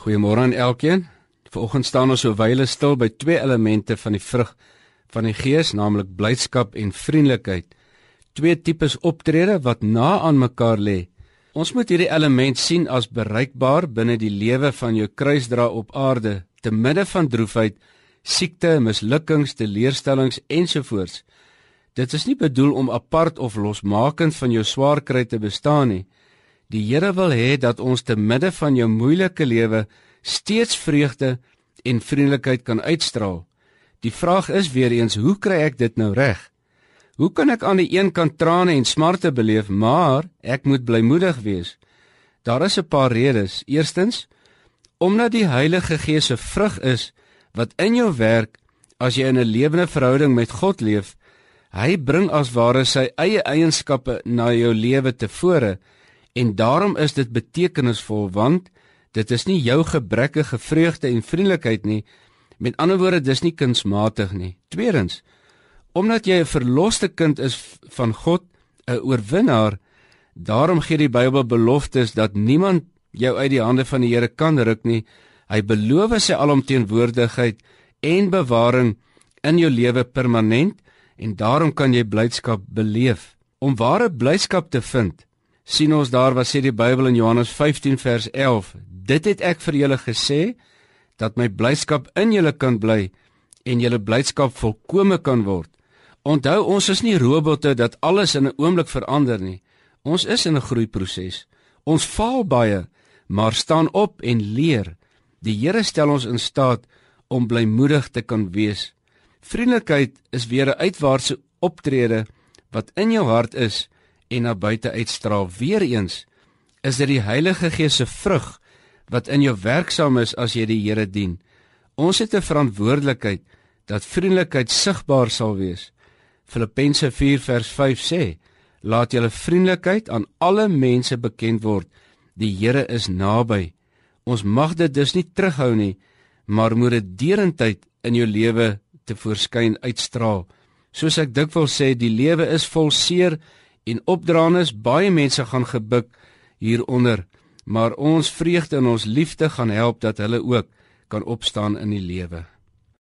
Goeiemôre aan elkeen. Vanoggend staan ons so wyle stil by twee elemente van die vrug van die Gees, naamlik blydskap en vriendelikheid. Twee tipes optrede wat na aan mekaar lê. Ons moet hierdie element sien as bereikbaar binne die lewe van jou kruisdra op aarde, te midde van droefheid, siekte, mislukkings, teleurstellings ensovoorts. Dit is nie bedoel om apart of losmakend van jou swaar kry te bestaan nie. Die Here wil hê dat ons te midde van jou moeilike lewe steeds vreugde en vriendelikheid kan uitstraal. Die vraag is weer eens, hoe kry ek dit nou reg? Hoe kan ek aan die een kant trane en smarte beleef, maar ek moet blymoedig wees? Daar is 'n paar redes. Eerstens, omdat die Heilige Gees se vrug is wat in jou werk as jy in 'n lewende verhouding met God leef. Hy bring as ware sy eie eienskappe na jou lewe tevore En daarom is dit betekenisvol want dit is nie jou gebrekkige vreugde en vriendelikheid nie. Met ander woorde, dis nie kunsmatig nie. Tweedens, omdat jy 'n verloste kind is van God, 'n oorwinnaar, daarom gee die Bybel beloftes dat niemand jou uit die hande van die Here kan ruk nie. Hy beloof sy alomteenwoordigheid en bewaring in jou lewe permanent en daarom kan jy blydskap beleef. Om ware blydskap te vind, sien ons daar wat sê die Bybel in Johannes 15 vers 11 dit het ek vir julle gesê dat my blydskap in julle kan bly en julle blydskap volkome kan word. Onthou ons is nie robotte dat alles in 'n oomblik verander nie. Ons is in 'n groeiproses. Ons faal baie maar staan op en leer. Die Here stel ons in staat om blymoedig te kan wees. Vriendelikheid is weer 'n uitwaartse optrede wat in jou hart is en na buite uitstraal. Weereens is dit die Heilige Gees se vrug wat in jou werksaam is as jy die Here dien. Ons het 'n verantwoordelikheid dat vriendelikheid sigbaar sal wees. Filippense 4 vers 5 sê: Laat julle vriendelikheid aan alle mense bekend word. Die Here is naby. Ons mag dit dus nie terughou nie, maar moet dit derentyd in jou lewe te voorskyn uitstraal. Soos ek dikwels sê, die lewe is vol seer en opdraandes baie mense gaan gebuk hieronder maar ons vreugde en ons liefde gaan help dat hulle ook kan opstaan in die lewe